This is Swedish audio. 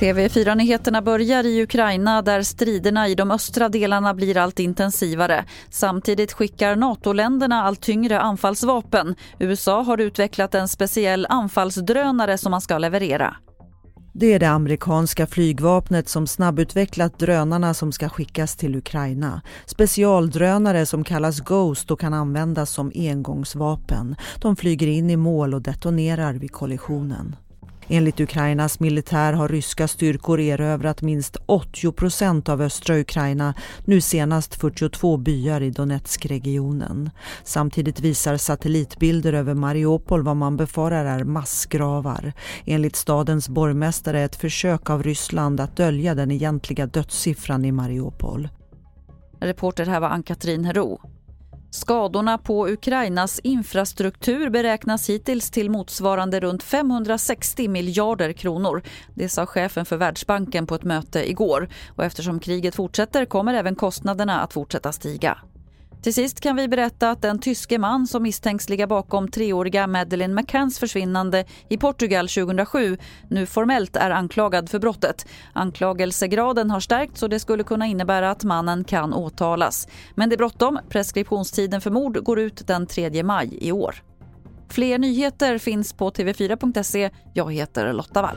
TV4-nyheterna börjar i Ukraina där striderna i de östra delarna blir allt intensivare. Samtidigt skickar NATO-länderna allt tyngre anfallsvapen. USA har utvecklat en speciell anfallsdrönare som man ska leverera. Det är det amerikanska flygvapnet som snabbutvecklat drönarna som ska skickas till Ukraina. Specialdrönare som kallas Ghost och kan användas som engångsvapen. De flyger in i mål och detonerar vid kollisionen. Enligt Ukrainas militär har ryska styrkor erövrat minst 80 procent av östra Ukraina, nu senast 42 byar i Donetskregionen. Samtidigt visar satellitbilder över Mariupol vad man befarar är massgravar. Enligt stadens borgmästare ett försök av Ryssland att dölja den egentliga dödssiffran i Mariupol. Reporter här var Ann-Katrin Hero. Skadorna på Ukrainas infrastruktur beräknas hittills till motsvarande runt 560 miljarder kronor. Det sa chefen för Världsbanken på ett möte igår. Och eftersom kriget fortsätter kommer även kostnaderna att fortsätta stiga. Till sist kan vi berätta att den tyske man som misstänks ligga bakom treåriga Madeleine McCanns försvinnande i Portugal 2007 nu formellt är anklagad för brottet. Anklagelsegraden har stärkts och det skulle kunna innebära att mannen kan åtalas. Men det är bråttom. Preskriptionstiden för mord går ut den 3 maj i år. Fler nyheter finns på tv4.se. Jag heter Lotta Wall.